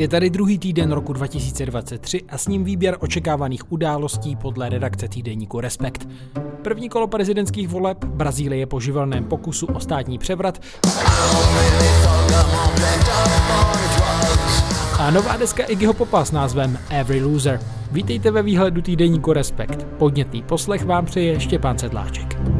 Je tady druhý týden roku 2023 a s ním výběr očekávaných událostí podle redakce týdeníku Respekt. První kolo prezidentských voleb, Brazílie po živelném pokusu o státní převrat a nová deska Iggyho Popa s názvem Every Loser. Vítejte ve výhledu týdeníku Respekt. Podnětný poslech vám přeje Štěpán Sedláček.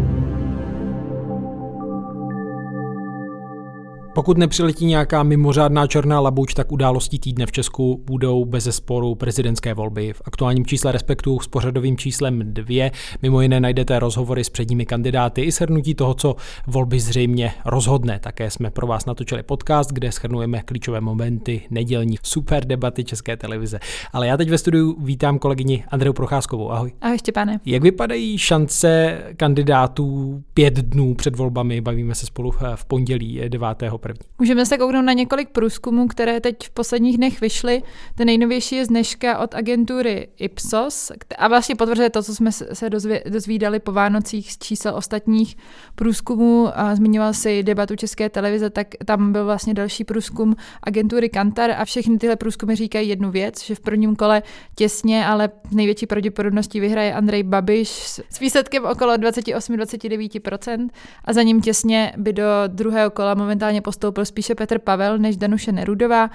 Pokud nepřiletí nějaká mimořádná černá labuť, tak událostí týdne v Česku budou bez zesporu prezidentské volby. V aktuálním čísle Respektu s pořadovým číslem 2 mimo jiné najdete rozhovory s předními kandidáty i shrnutí toho, co volby zřejmě rozhodne. Také jsme pro vás natočili podcast, kde schrnujeme klíčové momenty nedělní super debaty České televize. Ale já teď ve studiu vítám kolegyni Andreu Procházkovou. Ahoj. Ahoj Štěpáne. Jak vypadají šance kandidátů pět dnů před volbami? Bavíme se spolu v pondělí 9. první. Můžeme se kouknout na několik průzkumů, které teď v posledních dnech vyšly. Ten nejnovější je z dneška od agentury Ipsos a vlastně potvrzuje to, co jsme se dozvídali po Vánocích z čísel ostatních průzkumů. Zmiňoval si debatu České televize, tak tam byl vlastně další průzkum agentury Kantar a všechny tyhle průzkumy říkají jednu věc, že v prvním kole těsně, ale největší pravděpodobností vyhraje Andrej Babiš s výsledkem okolo 28-29% a za ním těsně by do druhého kola momentálně postoupil spíše Petr Pavel než Danuše Nerudová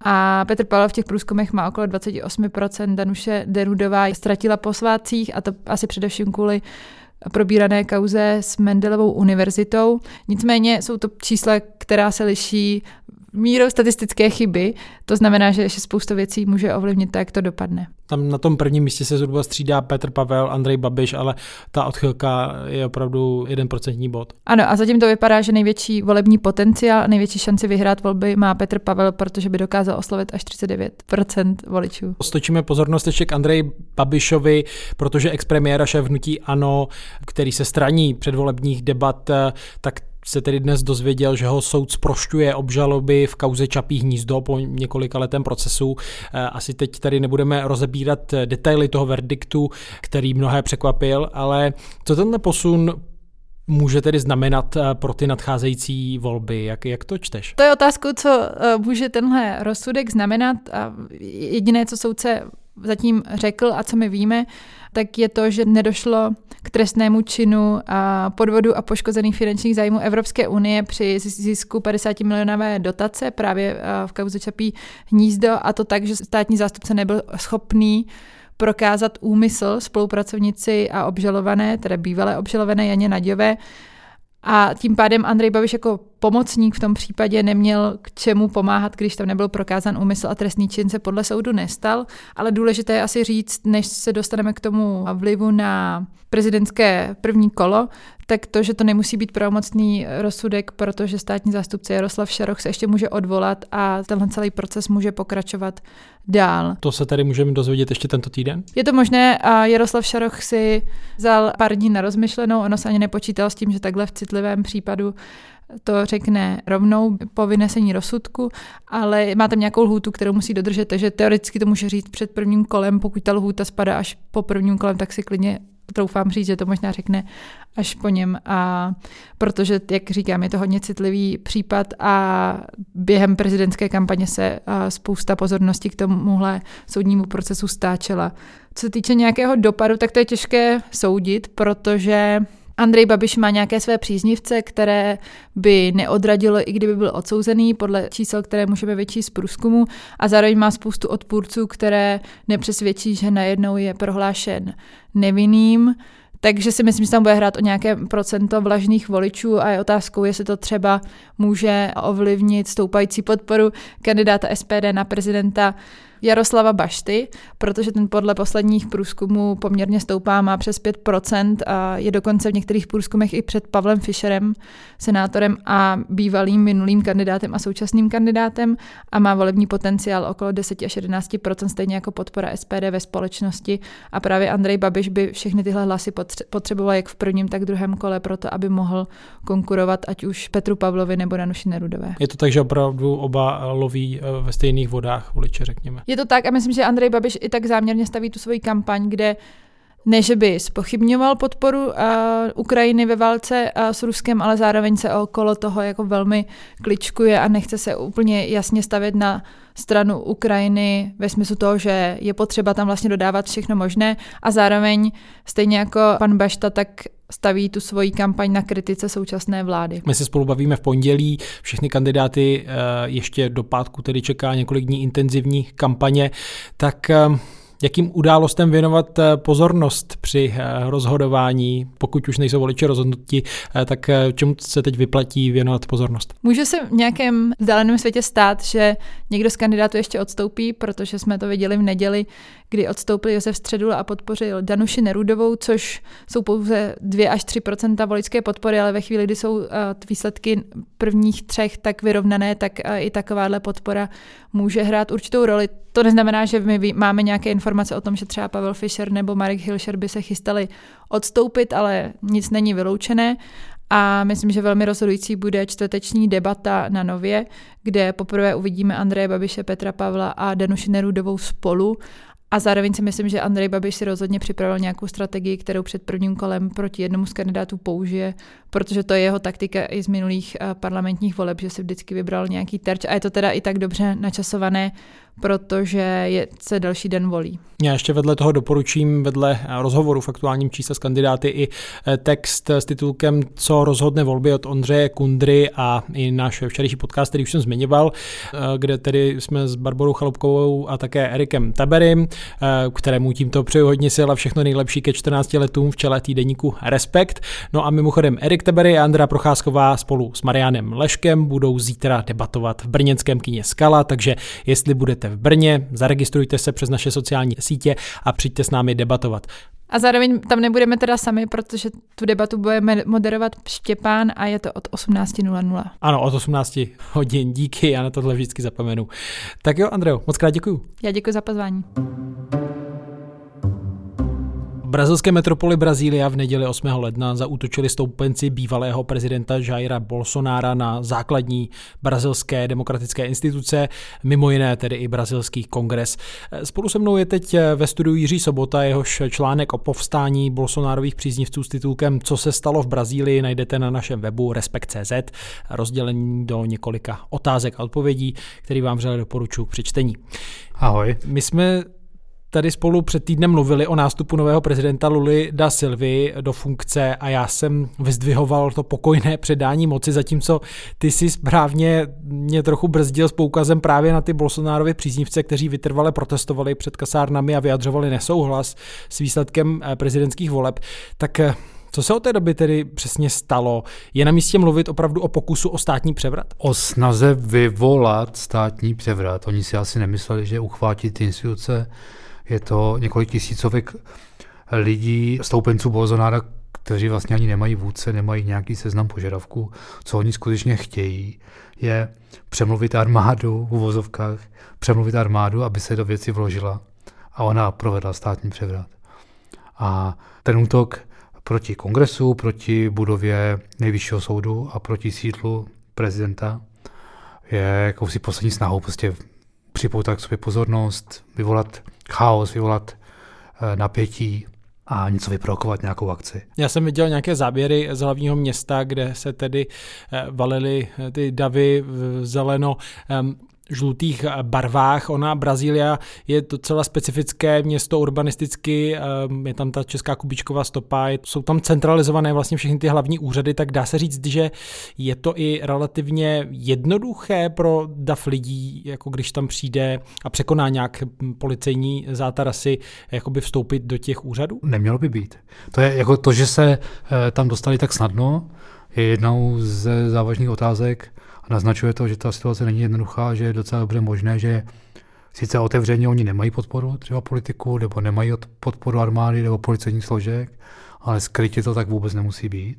a Petr Pavel v těch průzkumech má okolo 28%, Danuše Nerudová ztratila po svátcích a to asi především kvůli probírané kauze s Mendelovou univerzitou. Nicméně jsou to čísla, která se liší mírou statistické chyby. To znamená, že ještě spousta věcí může ovlivnit to, jak to dopadne. Tam na tom prvním místě se zhruba střídá Petr Pavel, Andrej Babiš, ale ta odchylka je opravdu jeden procentní bod. Ano, a zatím to vypadá, že největší volební potenciál, největší šanci vyhrát volby má Petr Pavel, protože by dokázal oslovit až 39% voličů. Stočíme pozornost ještě k Andreji Babišovi, protože expremiéra šéf hnutí ANO, který se straní předvolebních debat, tak se tedy dnes dozvěděl, že ho soud zprošťuje obžaloby v kauze Čapí hnízdo po několika letém procesu. Eh, asi teď tady nebudeme rozebírat detaily toho verdiktu, který mnohé překvapil, ale co tenhle posun může tedy znamenat eh, pro ty nadcházející volby? Jak, jak to čteš? To je otázkou, co eh, může tenhle rozsudek znamenat. A jediné, co soudce zatím řekl a co my víme, tak je to, že nedošlo k trestnému činu a podvodu a poškozených finančních zájmů Evropské unie při zisku 50 milionové dotace právě v kauze Čapí hnízdo a to tak, že státní zástupce nebyl schopný prokázat úmysl spolupracovnici a obžalované, tedy bývalé obžalované Janě Naďové, a tím pádem Andrej Babiš jako pomocník v tom případě neměl k čemu pomáhat, když tam nebyl prokázán úmysl a trestný čin se podle soudu nestal. Ale důležité je asi říct, než se dostaneme k tomu vlivu na prezidentské první kolo, tak to, že to nemusí být pravomocný rozsudek, protože státní zástupce Jaroslav Šaroch se ještě může odvolat a tenhle celý proces může pokračovat dál. To se tady můžeme dozvědět ještě tento týden? Je to možné a Jaroslav Šaroch si vzal pár dní na rozmyšlenou, ono se ani nepočítal s tím, že takhle v citlivém případu to řekne rovnou po vynesení rozsudku, ale má tam nějakou lhůtu, kterou musí dodržet, takže teoreticky to může říct před prvním kolem, pokud ta lhůta spadá až po prvním kolem, tak si klidně troufám říct, že to možná řekne až po něm. A protože, jak říkám, je to hodně citlivý případ a během prezidentské kampaně se spousta pozornosti k tomuhle soudnímu procesu stáčela. Co se týče nějakého dopadu, tak to je těžké soudit, protože Andrej Babiš má nějaké své příznivce, které by neodradilo, i kdyby byl odsouzený, podle čísel, které můžeme vyčíst z průzkumu, a zároveň má spoustu odpůrců, které nepřesvědčí, že najednou je prohlášen nevinným. Takže si myslím, že tam bude hrát o nějaké procento vlažných voličů a je otázkou, jestli to třeba může ovlivnit stoupající podporu kandidáta SPD na prezidenta Jaroslava Bašty, protože ten podle posledních průzkumů poměrně stoupá, má přes 5% a je dokonce v některých průzkumech i před Pavlem Fischerem, senátorem a bývalým minulým kandidátem a současným kandidátem a má volební potenciál okolo 10 až 11%, stejně jako podpora SPD ve společnosti a právě Andrej Babiš by všechny tyhle hlasy potřeboval jak v prvním, tak v druhém kole proto, aby mohl konkurovat ať už Petru Pavlovi nebo Danuši Nerudové. Je to tak, že opravdu oba loví eh, ve stejných vodách voliče, řekněme. Je to tak a myslím, že Andrej Babiš i tak záměrně staví tu svoji kampaň, kde ne, že by spochybňoval podporu uh, Ukrajiny ve válce uh, s Ruskem, ale zároveň se okolo toho jako velmi kličkuje a nechce se úplně jasně stavět na stranu Ukrajiny ve smyslu toho, že je potřeba tam vlastně dodávat všechno možné. A zároveň stejně jako pan Bašta, tak staví tu svoji kampaň na kritice současné vlády. My se spolu bavíme v pondělí, všechny kandidáty ještě do pátku tedy čeká několik dní intenzivní kampaně, tak jakým událostem věnovat eh, pozornost při eh, rozhodování, pokud už nejsou voliči rozhodnutí, eh, tak čemu se teď vyplatí věnovat pozornost? Může se v nějakém vzdáleném světě stát, že někdo z kandidátů ještě odstoupí, protože jsme to viděli v neděli, kdy odstoupil Josef Středula a podpořil Danuši Nerudovou, což jsou pouze 2 až 3% voličské podpory, ale ve chvíli, kdy jsou výsledky prvních třech tak vyrovnané, tak i takováhle podpora může hrát určitou roli. To neznamená, že my máme nějaké informace o tom, že třeba Pavel Fischer nebo Marek Hilšer by se chystali odstoupit, ale nic není vyloučené. A myslím, že velmi rozhodující bude čtvrteční debata na Nově, kde poprvé uvidíme Andreje Babiše, Petra Pavla a Danuši Nerudovou spolu a zároveň si myslím, že Andrej Babiš si rozhodně připravil nějakou strategii, kterou před prvním kolem proti jednomu z kandidátů použije, protože to je jeho taktika i z minulých eh, parlamentních voleb, že si vždycky vybral nějaký terč a je to teda i tak dobře načasované, protože je, se další den volí. Já ještě vedle toho doporučím, vedle rozhovoru v aktuálním čísle s kandidáty i eh, text s titulkem Co rozhodne volby od Ondřeje Kundry a i náš včerejší podcast, který už jsem zmiňoval, eh, kde tedy jsme s Barborou Chalupkovou a také Erikem Taberem, eh, kterému tímto přeju hodně sil a všechno nejlepší ke 14 letům v čele týdeníku Respekt. No a mimochodem Erik Tabery a Andra Procházková spolu s Marianem Leškem budou zítra debatovat v brněnském kině Skala, takže jestli budete v Brně, zaregistrujte se přes naše sociální sítě a přijďte s námi debatovat. A zároveň tam nebudeme teda sami, protože tu debatu bude moderovat Štěpán a je to od 18.00. Ano, od 18 hodin, díky, já na tohle vždycky zapomenu. Tak jo, Andreo, moc krát děkuju. Já děkuji za pozvání brazilské metropoli Brazília v neděli 8. ledna zaútočili stoupenci bývalého prezidenta Jaira Bolsonára na základní brazilské demokratické instituce, mimo jiné tedy i brazilský kongres. Spolu se mnou je teď ve studiu Jiří Sobota, jehož článek o povstání Bolsonárových příznivců s titulkem Co se stalo v Brazílii najdete na našem webu Respekt.cz, rozdělení do několika otázek a odpovědí, který vám vřele doporučuji k přečtení. Ahoj. My jsme tady spolu před týdnem mluvili o nástupu nového prezidenta Luli da Silvy do funkce a já jsem vyzdvihoval to pokojné předání moci, zatímco ty si správně mě trochu brzdil s poukazem právě na ty Bolsonárovy příznivce, kteří vytrvale protestovali před kasárnami a vyjadřovali nesouhlas s výsledkem eh, prezidentských voleb. Tak eh, co se od té doby tedy přesně stalo? Je na místě mluvit opravdu o pokusu o státní převrat? O snaze vyvolat státní převrat. Oni si asi nemysleli, že uchvátí ty instituce je to několik tisícovek lidí, stoupenců Bolsonára, kteří vlastně ani nemají vůdce, nemají nějaký seznam požadavků. Co oni skutečně chtějí, je přemluvit armádu v uvozovkách, přemluvit armádu, aby se do věci vložila a ona provedla státní převrat. A ten útok proti kongresu, proti budově nejvyššího soudu a proti sídlu prezidenta je jakousi poslední snahou prostě připoutat k sobě pozornost, vyvolat chaos, vyvolat eh, napětí a něco vyprovokovat, nějakou akci. Já jsem viděl nějaké záběry z hlavního města, kde se tedy eh, valily eh, ty davy zeleno žlutých barvách. Ona, Brazília, je docela specifické město urbanisticky, ehm, je tam ta česká kubičková stopa, jsou tam centralizované vlastně všechny ty hlavní úřady, tak dá se říct, že je to i relativně jednoduché pro dav lidí, jako když tam přijde a překoná nějak policejní zátarasy, jakoby vstoupit do těch úřadů? Nemělo by být. To je jako to, že se eh, tam dostali tak snadno, je jednou ze závažných otázek, naznačuje to, že ta situace není jednoduchá, že je docela dobře možné, že sice otevřeně oni nemají podporu třeba politiku, nebo nemají podporu armády nebo policejních složek, ale skrytě to tak vůbec nemusí být.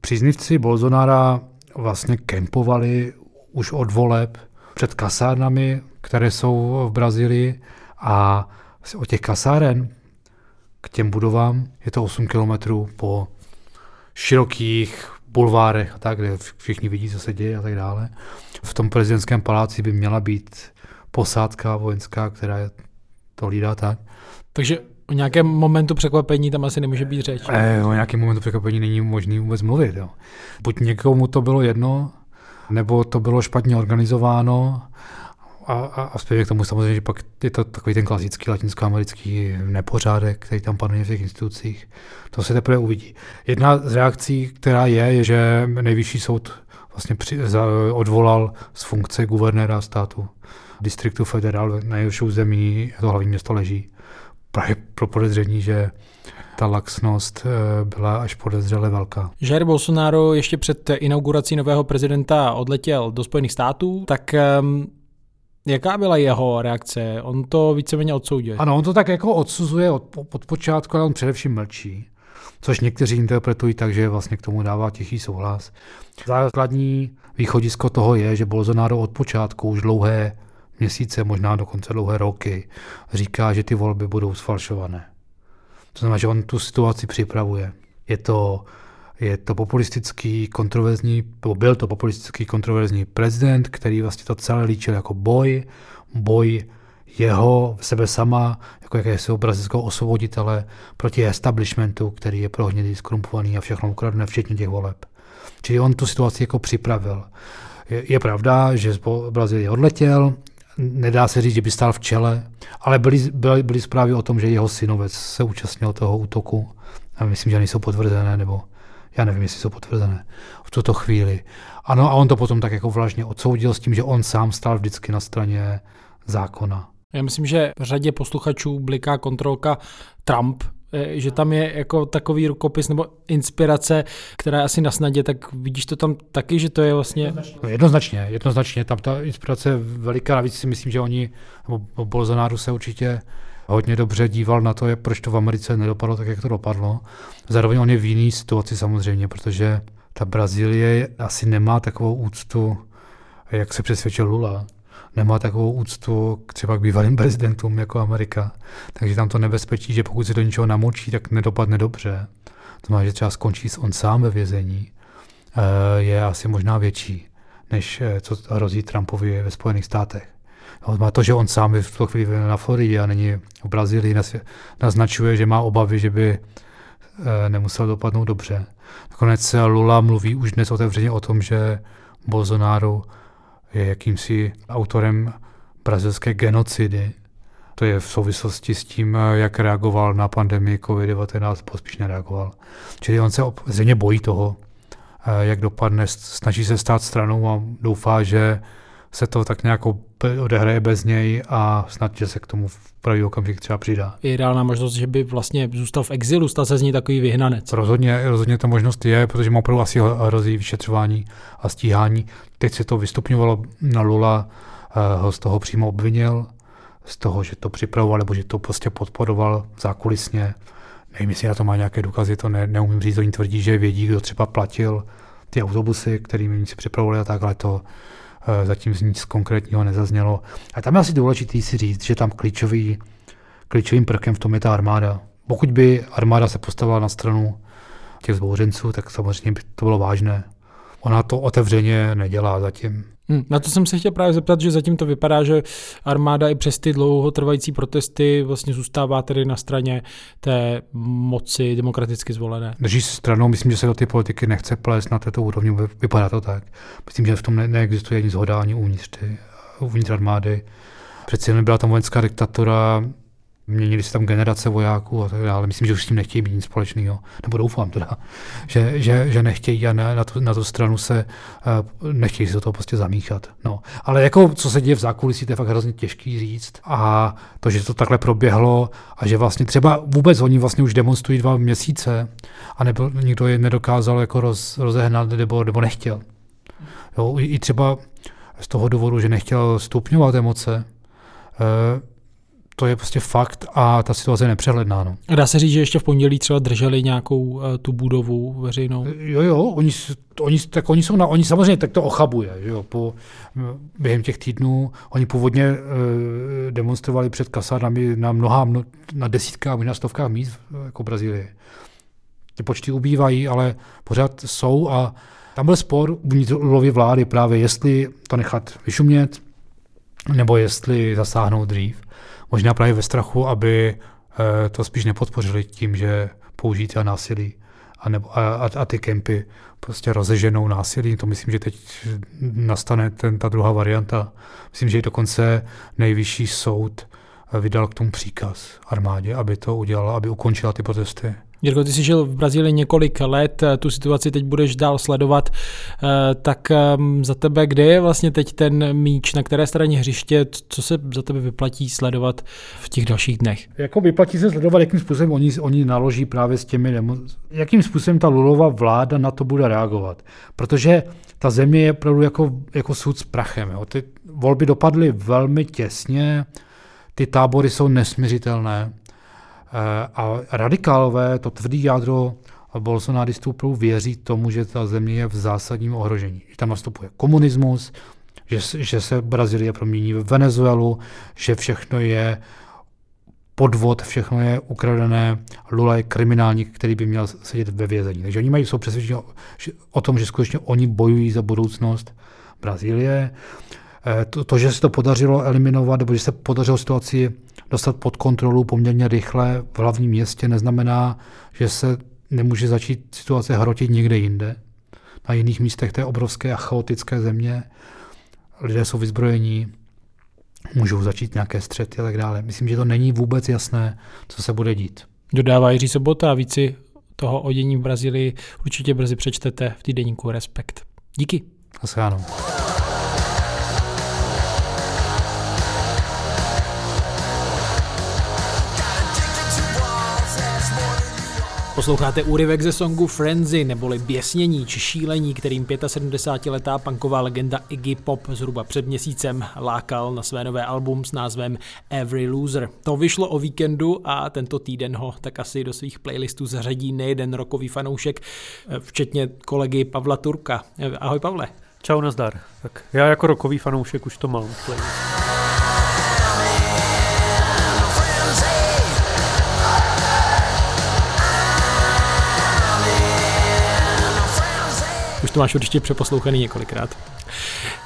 Příznivci Bolsonára vlastně kempovali už od voleb před kasárnami, které jsou v Brazílii a od těch kasáren k těm budovám je to 8 kilometrů po širokých bulvárech a tak, kde všichni vidí, co se děje a tak dále. V tom prezidentském paláci by měla být posádka vojenská, která je to hlídá tak. Takže O nějakém momentu překvapení tam asi nemůže být řeč. Eh, o nějakém momentu překvapení není možný vůbec mluvit. Jo. Buď někomu to bylo jedno, nebo to bylo špatně organizováno, a, a, a zpěvě k tomu samozřejmě, že pak je to takový ten klasický latinskoamerický nepořádek, který tam panuje v těch institucích. To se teprve uvidí. Jedna z reakcí, která je, je, že nejvyšší soud vlastně při, za, odvolal z funkce guvernéra státu distriktu federál, na jehož území to hlavní město leží. Právě pro podezření, že ta laxnost eh, byla až podezřele velká. Jair Bolsonaro ještě před inaugurací nového prezidenta odletěl do Spojených států, tak um, Jaká byla jeho reakce? On to víceméně odsoudil. Ano, on to tak jako odsuzuje od, od počátku, ale on především mlčí. Což někteří interpretují tak, že vlastně k tomu dává tichý souhlas. Základní východisko toho je, že Bolsonaro od počátku už dlouhé měsíce, možná dokonce dlouhé roky, říká, že ty volby budou sfalšované. To znamená, že on tu situaci připravuje. Je to, je to populistický, kontroverzní, byl to populistický, kontroverzní prezident, který vlastně to celé líčil jako boj, boj jeho, sebe sama, jako jakési brazilského osvoboditele proti establishmentu, který je prohnědý, skrumpovaný a všechno ukradne, včetně těch voleb. Čili on tu situaci jako připravil. Je, je pravda, že z Brazílie odletěl, nedá se říct, že by stál v čele, ale byly, byly, byly zprávy o tom, že jeho synovec se účastnil toho útoku. A myslím, že nejsou potvrzené, nebo já nevím, jestli jsou potvrzené v tuto chvíli. Ano, a on to potom tak jako vlažně odsoudil s tím, že on sám stál vždycky na straně zákona. Já myslím, že v řadě posluchačů bliká kontrolka Trump, eh, že tam je jako takový rukopis nebo inspirace, která je asi na snadě, tak vidíš to tam taky, že to je vlastně... No jednoznačně, jednoznačně, tam ta inspirace je veliká, navíc si myslím, že oni, nebo Bolsonaro se určitě hodně dobře díval na to, jak, proč to v Americe nedopadlo tak, jak to dopadlo. Zároveň on je v jiný situaci samozřejmě, protože ta Brazílie asi nemá takovou úctu, jak se přesvědčil Lula nemá takovou úctu k třeba k bývalým prezidentům jako Amerika. Takže tam to nebezpečí, že pokud se do něčeho namočí, tak nedopadne dobře. To znamená, že třeba skončí on sám ve vězení, eh, je asi možná větší, než eh, co hrozí Trumpovi ve Spojených státech. Má to, že on sám je v tuto chvíli na Floridě a není v Brazílii, naznačuje, že má obavy, že by eh, nemusel dopadnout dobře. Nakonec Lula mluví už dnes otevřeně o tom, že Bolsonaro je jakýmsi autorem brazilské genocidy. To je v souvislosti s tím, jak reagoval na pandemii COVID-19, pospíš nereagoval. Čili on se zřejmě bojí toho, jak dopadne, snaží se stát stranou a doufá, že se to tak nějak odehraje bez něj a snad, že se k tomu v pravý okamžik třeba přidá. Je reálná možnost, že by vlastně zůstal v exilu, stal se z ní takový vyhnanec. Rozhodně, rozhodně ta možnost je, protože mu opravdu asi hrozí vyšetřování a stíhání. Teď se to vystupňovalo na Lula, eh, ho z toho přímo obvinil, z toho, že to připravoval, nebo že to prostě podporoval zákulisně. Nevím, jestli na to má nějaké důkazy, to ne, neumím říct, oni tvrdí, že vědí, kdo třeba platil ty autobusy, kterými si připravovali a takhle to Eh, zatím z nic konkrétního nezaznělo. A tam je asi důležité si říct, že tam klíčový, klíčovým prvkem v tom je ta armáda. Pokud by armáda se postavila na stranu těch zbouřenců, tak samozřejmě by to bylo vážné. Ona to otevřeně nedělá zatím. Hmm, na to jsem se chtěl právě zeptat, že zatím to vypadá, že armáda i přes ty dlouhotrvající protesty vlastně zůstává tedy na straně té moci demokraticky zvolené. Drží se stranou, myslím, že se do ty politiky nechce plést na této úrovni, vypadá to tak. Myslím, že v tom ne- neexistuje nic zhoda ani uvnitř, ty, uvnitř armády. Přeci byla tam vojenská diktatura, měnili se tam generace vojáků a tak dále. Myslím, že už s tím nechtějí být nic společného. Nebo doufám teda, že, že, že nechtějí a ne, na, tu, na tu stranu se uh, nechtějí se do toho prostě zamíchat. No. Ale jako co se děje v zákulisí, to je fakt hrozně těžký říct. A to, že to takhle proběhlo a že vlastně třeba vůbec oni vlastně už demonstrují dva měsíce a nebyl, nikdo je nedokázal jako roz, rozehnat nebo, nebo nechtěl. Jo, i, třeba z toho důvodu, že nechtěl stupňovat emoce, uh, to je prostě fakt a ta situace je nepřehledná. No. Dá se říct, že ještě v pondělí třeba drželi nějakou uh, tu budovu veřejnou? Jo, jo, oni, oni, tak oni jsou na, oni samozřejmě tak to ochabuje, že jo, po, během těch týdnů, oni původně uh, demonstrovali před kasárnami na mnoha, mno, na desítkách, možná stovkách míst jako Brazílie. Ty počty ubývají, ale pořád jsou a tam byl spor uvnitř vlády právě, jestli to nechat vyšumět, nebo jestli zasáhnout dřív možná právě ve strachu, aby to spíš nepodpořili tím, že použijí třeba násilí a, nebo, a, a, a ty kempy prostě rozeženou násilí. To myslím, že teď nastane ten, ta druhá varianta. Myslím, že dokonce nejvyšší soud vydal k tomu příkaz armádě, aby to udělala, aby ukončila ty protesty. Jirko, ty jsi žil v Brazílii několik let, tu situaci teď budeš dál sledovat, eh, tak ehm, za tebe, kde je vlastně teď ten míč, na které straně hřiště, co se za tebe vyplatí sledovat v těch dalších dnech? Jako vyplatí se sledovat, jakým způsobem oni, oni naloží právě s těmi, demo, jakým způsobem ta Lulova vláda na to bude reagovat. Protože ta země je opravdu jako, jako sud s prachem. Jo. Ty volby dopadly velmi těsně, ty tábory jsou nesměřitelné. Eh, a radikálové, to tvrdý jádro bolsonaristů věří tomu, že ta země je v zásadním ohrožení. Že tam nastupuje komunismus, že, že se Brazílie promění v Venezuelu, že všechno je podvod, všechno je ukradené, Lula je kriminálník, který by měl sedět ve vězení. Takže oni mají, jsou přesvědčeni o, o tom, že skutečně oni bojují za budoucnost Brazílie. To, to, že se to podařilo eliminovat, nebo že se podařilo situaci dostat pod kontrolu poměrně rychle v hlavním městě, neznamená, že se nemůže začít situace hrotit někde jinde. Na jiných místech té obrovské a chaotické země lidé jsou vyzbrojení, můžou začít nějaké střety a tak dále. Myslím, že to není vůbec jasné, co se bude dít. Dodává Jiří Sobota a víci toho o dění v Brazílii určitě brzy přečtete v týdeníku Respekt. Díky. Asi Posloucháte úryvek ze songu Frenzy, neboli běsnění či šílení, kterým 75-letá punková legenda Iggy Pop zhruba před měsícem lákal na své nové album s názvem Every Loser. To vyšlo o víkendu a tento týden ho tak asi do svých playlistů zařadí nejeden rokový fanoušek, včetně kolegy Pavla Turka. Ahoj Pavle. Čau, nazdar. Tak já jako rokový fanoušek už to mám v playlistu. Už to máš určitě přeposlouchaný několikrát.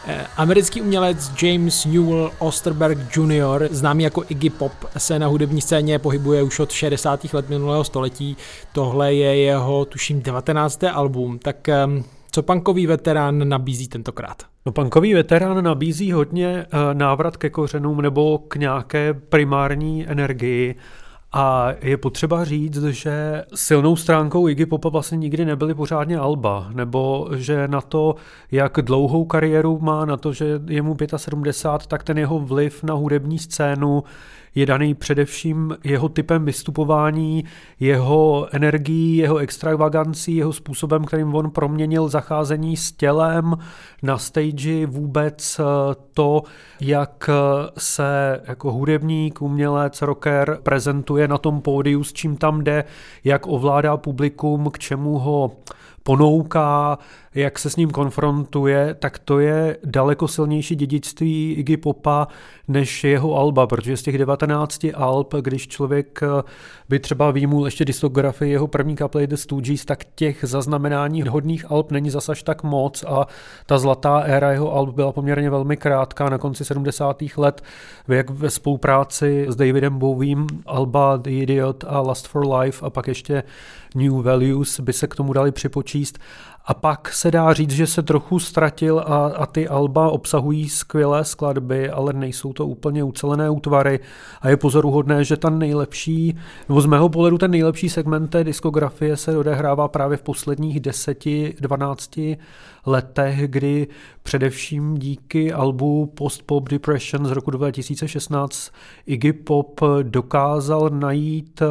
Eh, americký umělec James Newell Osterberg Jr., známý jako Iggy Pop, se na hudební scéně pohybuje už od 60. let minulého století. Tohle je jeho, tuším, 19. album. Tak ehm, co punkový veterán nabízí tentokrát? No, punkový veterán nabízí hodně eh, návrat ke kořenům nebo k nějaké primární energii a je potřeba říct, že silnou stránkou Iggy Popa vlastně nikdy nebyly pořádně Alba, nebo že na to, jak dlouhou kariéru má, na to, že je mu 75, tak ten jeho vliv na hudební scénu je daný především jeho typem vystupování, jeho energií, jeho extravagancí, jeho způsobem, kterým on proměnil zacházení s tělem na stage, vůbec eh, to, jak eh, se jako hudebník, umělec, rocker prezentuje na tom pódiu, s čím tam jde, jak ovládá publikum, k čemu ho ponouká, jak se s ním konfrontuje, tak to je daleko silnější dědictví Iggy Popa než jeho alba, protože z těch 19 alb, když člověk eh, by třeba výmul ještě diskografii jeho první kaple The Stooges, tak těch zaznamenání hodných alb není zasaž tak moc a ta zlatá éra jeho alb byla poměrně velmi krátká na konci 70. let, jak ve spolupráci s Davidem Bowiem alba The Idiot a Last for Life a pak ještě New Values by se k tomu dali připočíst. A pak se dá říct, že se trochu ztratil a, a ty alba obsahují skvělé skladby, ale nejsou to úplně ucelené útvary. A je pozoruhodné, že ta nejlepší, nebo z mého pohledu ten nejlepší segment té diskografie se odehrává právě v posledních 10-12 letech, kdy především díky albu Post Pop Depression z roku 2016 Iggy Pop dokázal najít eh,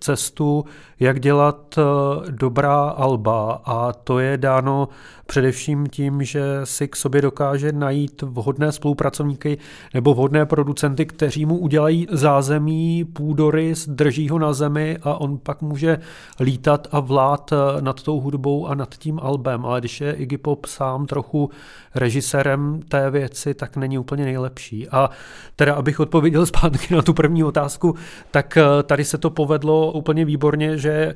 cestu, jak dělat eh, dobrá alba a to je dáno především tím, že si k sobě dokáže najít vhodné spolupracovníky nebo vhodné producenty, kteří mu udělají zázemí, půdorys, drží ho na zemi a on pak může lítat a vlát eh, nad tou hudbou a nad tím albem. Ale když je Iggy Pop sám trochu režisérem té věci, tak není úplně nejlepší. A teda, abych odpověděl zpátky na tu první otázku, tak eh, tady se to povedlo úplně výborně, že eh,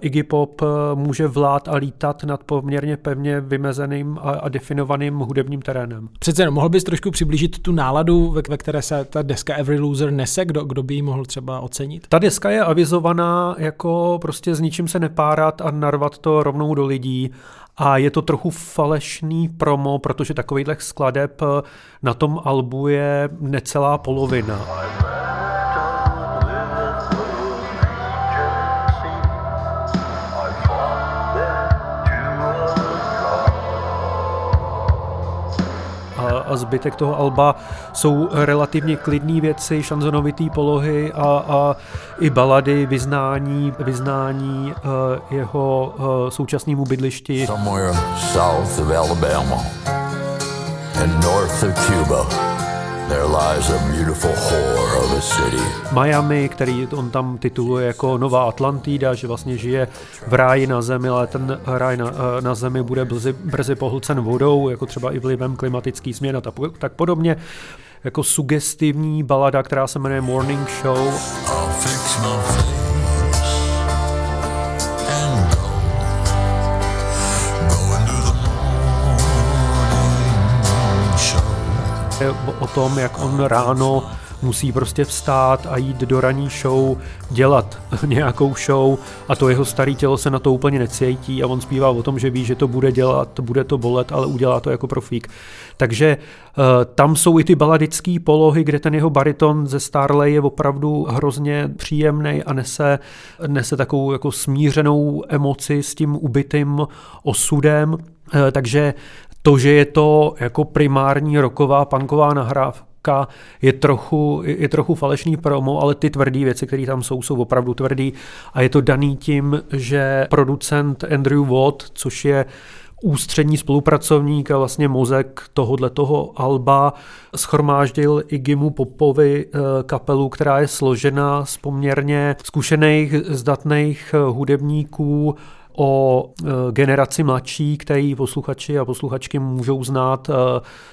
Iggy Pop může vlát a lítat nad poměrně pevně vymezeným a, definovaným hudebním terénem. Přece mohl bys trošku přiblížit tu náladu, ve, ve které se ta deska Every Loser nese, kdo, kdo by ji mohl třeba ocenit? Ta deska je avizovaná jako prostě s ničím se nepárat a narvat to rovnou do lidí a je to trochu falešný promo, protože takovýchhle skladeb na tom albu je necelá polovina. A zbytek toho alba jsou relativně klidné věci, šanzonovitý polohy a, a i balady, vyznání, vyznání uh, jeho uh, současnému bydlišti. Somewhere south of Alabama and north of Cuba. There lies a beautiful whore of a city. Miami, který on tam tituluje jako Nová Atlantida, že vlastně žije v ráji na zemi, ale ten ráj na, na zemi bude brzy, brzy pohlcen vodou, jako třeba i vlivem klimatický změn a tak podobně. Jako sugestivní balada, která se jmenuje Morning Show. O tom, jak on ráno musí prostě vstát a jít do ranní show, dělat nějakou show a to jeho staré tělo se na to úplně necítí a on zpívá o tom, že ví, že to bude dělat, bude to bolet, ale udělá to jako profík. Takže uh, tam jsou i ty baladické polohy, kde ten jeho bariton ze Starley je opravdu hrozně příjemný a nese, nese takovou jako smířenou emoci s tím ubitým osudem. Uh, takže to, že je to jako primární roková punková nahrávka, je trochu, je trochu falešný promo, ale ty tvrdé věci, které tam jsou, jsou opravdu tvrdý. A je to daný tím, že producent Andrew Watt, což je ústřední spolupracovník a vlastně mozek tohohle toho Alba schromáždil i Gimu Popovi eh, kapelu, která je složena z poměrně zkušených, zdatných eh, hudebníků, o e, generaci mladší, který posluchači a posluchačky můžou znát e,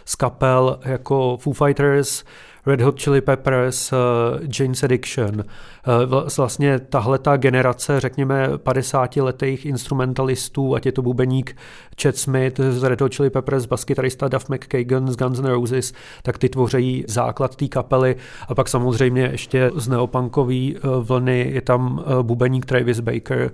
z kapel jako Foo Fighters, Red Hot Chili Peppers, uh, Jane's Addiction. Vlastně tahle ta generace, řekněme, 50-letých instrumentalistů, ať je to bubeník Chad Smith z Red Hot Chili Peppers, baskytarista Duff McKagan z Guns N' Roses, tak ty tvoří základ té kapely. A pak samozřejmě ještě z neopankový vlny je tam bubeník Travis Baker,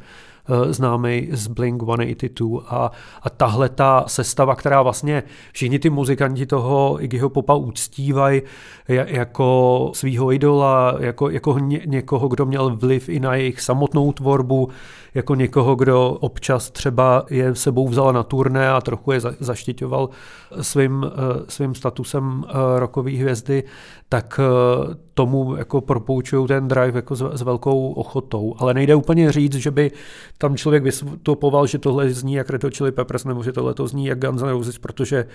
známý z Blink 182 a, a tahle ta sestava, která vlastně všichni ty muzikanti toho Iggyho Popa uctívají jako svýho idola, jako, jako ně, někoho, kdo měl vliv i na jejich samotnou tvorbu, jako někoho, kdo občas třeba je sebou vzal na turné a trochu je zaštiťoval svým, eh, svým statusem eh, rokové hvězdy, tak eh, tomu jako propoučují ten drive jako s, s velkou ochotou. Ale nejde úplně říct, že by tam člověk vystupoval, že tohle zní jak Red Hot Chili Peppers, nebo že tohle to zní jak Guns N' Roses, protože,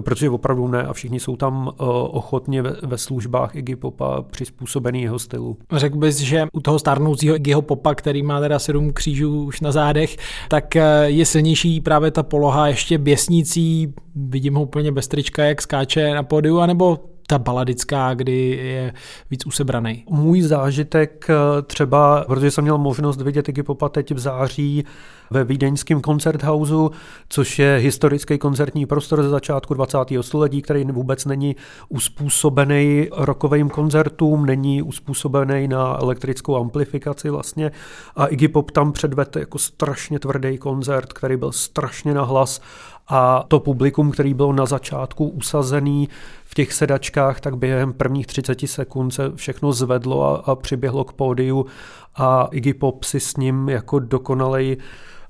protože opravdu ne a všichni jsou tam ochotně ve, ve službách Iggy Popa přizpůsobený jeho stylu. Řekl bys, že u toho starnoucího Iggyho Popa, který má teda sedm křížů už na zádech, tak eh, je silnější právě ta poloha ještě běsnící, vidím ho úplně bez trička, jak skáče na pódiu, anebo ta baladická, kdy je víc usebraný. Můj zážitek eh, třeba, protože jsem měl možnost vidět Iggy Popa teď v září ve vídeňském koncerthausu, což je historický koncertní prostor ze začátku 20. století, který vůbec není uspůsobený rokovým koncertům, není uspůsobený na elektrickou amplifikaci vlastně. A Iggy Pop tam předvedl jako strašně tvrdý koncert, který byl strašně na hlas a to publikum, který bylo na začátku usazený v těch sedačkách, tak během prvních 30 sekund se všechno zvedlo a, a přiběhlo k pódiu a Iggy Pop si s ním jako dokonalej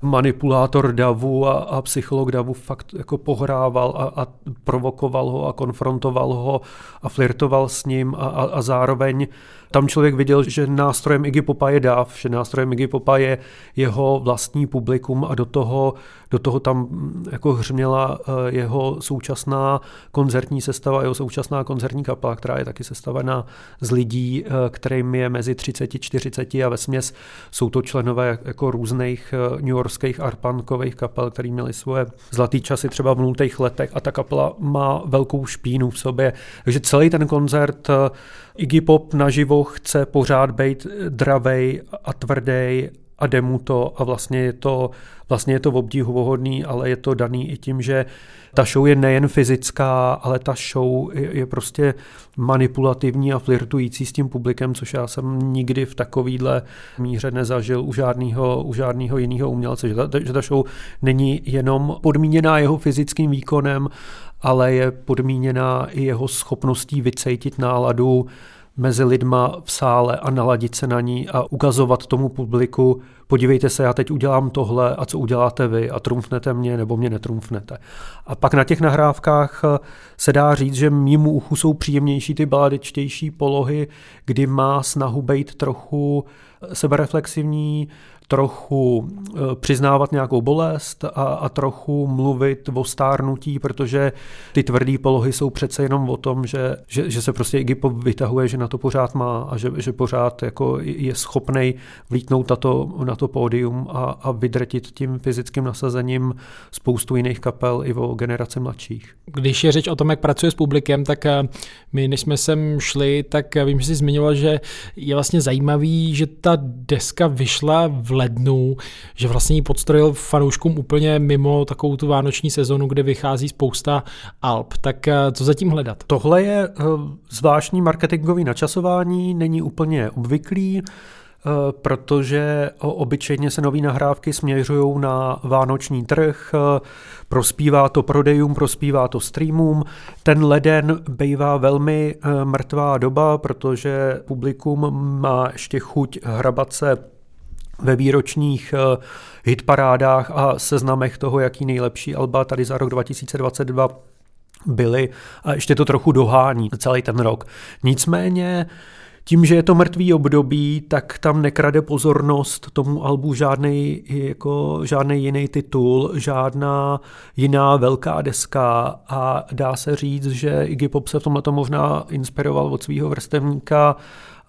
manipulátor davu a, a psycholog davu fakt jako pohrával a, a provokoval ho a konfrontoval ho a flirtoval s ním a, a, a zároveň tam člověk viděl, že nástrojem Iggy Popa je dav, že nástrojem Iggy Popa je jeho vlastní publikum a do toho, do toho tam mm, jako hřměla eh, jeho současná koncertní sestava, jeho současná koncertní kapela, která je taky sestavená z lidí, eh, kterým je mezi 30 40 a ve směs jsou to členové jako různých eh, New Yorkských arpankových kapel, který měli svoje zlatý časy třeba v nultých letech a ta kapela má velkou špínu v sobě. Takže celý ten koncert Iggy Pop naživo chce pořád být dravej a tvrdý a jde mu to a vlastně je to, vlastně je to obdivuhodný, ale je to daný i tím, že ta show je nejen fyzická, ale ta show je, je prostě manipulativní a flirtující s tím publikem, což já jsem nikdy v takovýhle míře nezažil u žádného u žádného jiného umělce, že ta, že ta show není jenom podmíněná jeho fyzickým výkonem, ale je podmíněná i jeho schopností vycejtit náladu mezi lidma v sále a naladit se na ní a ukazovat tomu publiku, podívejte se, já teď udělám tohle a co uděláte vy a trumfnete mě nebo mě netrumfnete. A pak na těch nahrávkách eh, se dá říct, že mimo uchu jsou příjemnější ty baladičtější polohy, kdy má snahu být trochu sebereflexivní, trochu eh, přiznávat nějakou bolest a, a trochu mluvit o stárnutí, protože ty tvrdé polohy jsou přece jenom o tom, že, že, že se prostě Iggy vytahuje, že na to pořád má a že, že pořád jako je schopný vlítnout na to, na to pódium a, a vydrtit tím fyzickým nasazením spoustu jiných kapel i o generace mladších. Když je řeč o tom, jak pracuje s publikem, tak eh, my, než jsme sem šli, tak eh, vím, že jsi zmiňoval, že je vlastně zajímavý, že ta deska vyšla v lednu, že vlastně ji podstrojil fanouškům úplně mimo takovou tu vánoční sezonu, kde vychází spousta alb. Tak eh, co zatím hledat? Tohle je eh, zvláštní marketingový načasování, není úplně obvyklý, eh, protože obyčejně se nové nahrávky směřují na vánoční trh, prospívá to prodejům, prospívá to streamům. Ten leden bývá velmi mrtvá doba, protože publikum má ještě chuť hrabat se ve výročních eh, hitparádách a seznamech toho, jaký nejlepší alba tady za rok 2022 byly. A ještě to trochu dohání celý ten rok. Nicméně tím, že je to mrtvý období, tak tam nekrade pozornost tomu albu žádný, jako, žádný jiný titul, žádná jiná velká deska. A dá se říct, že Iggy Pop se v tomhle možná inspiroval od svého vrstevníka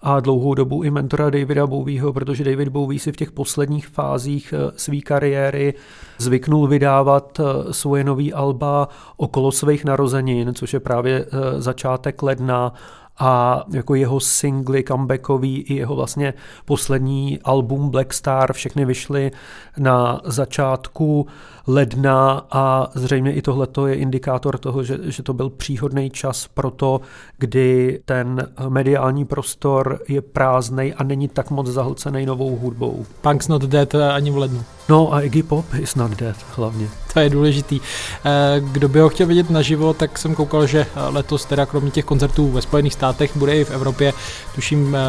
a dlouhou dobu i mentora Davida Bowieho, protože David Bowie si v těch posledních fázích eh, své kariéry zvyknul vydávat eh, svoje nový alba okolo svých narozenin, což je právě eh, začátek ledna a jako jeho singly comebackový i jeho vlastně poslední album Black Star všechny vyšly na začátku ledna a zřejmě i tohle je indikátor toho, že, že to byl příhodný čas pro to, kdy ten mediální prostor je prázdný a není tak moc zahlcený novou hudbou. Punk's not dead ani v lednu. No a Iggy Pop is not dead hlavně. To je důležitý. Eh, kdo by ho chtěl vidět naživo, tak jsem koukal, že letos teda kromě těch koncertů ve Spojených státech bude i v Evropě. Tuším eh,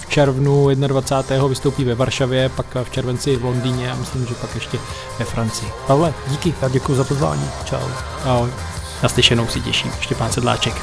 v červnu 21. vystoupí ve Varšavě, pak v červenci v Londýně a myslím, že pak ještě ve Francii. Pavle, díky. Já děkuji za pozvání. Čau. Ahoj. Naslyšenou si těším. Štěpán Sedláček.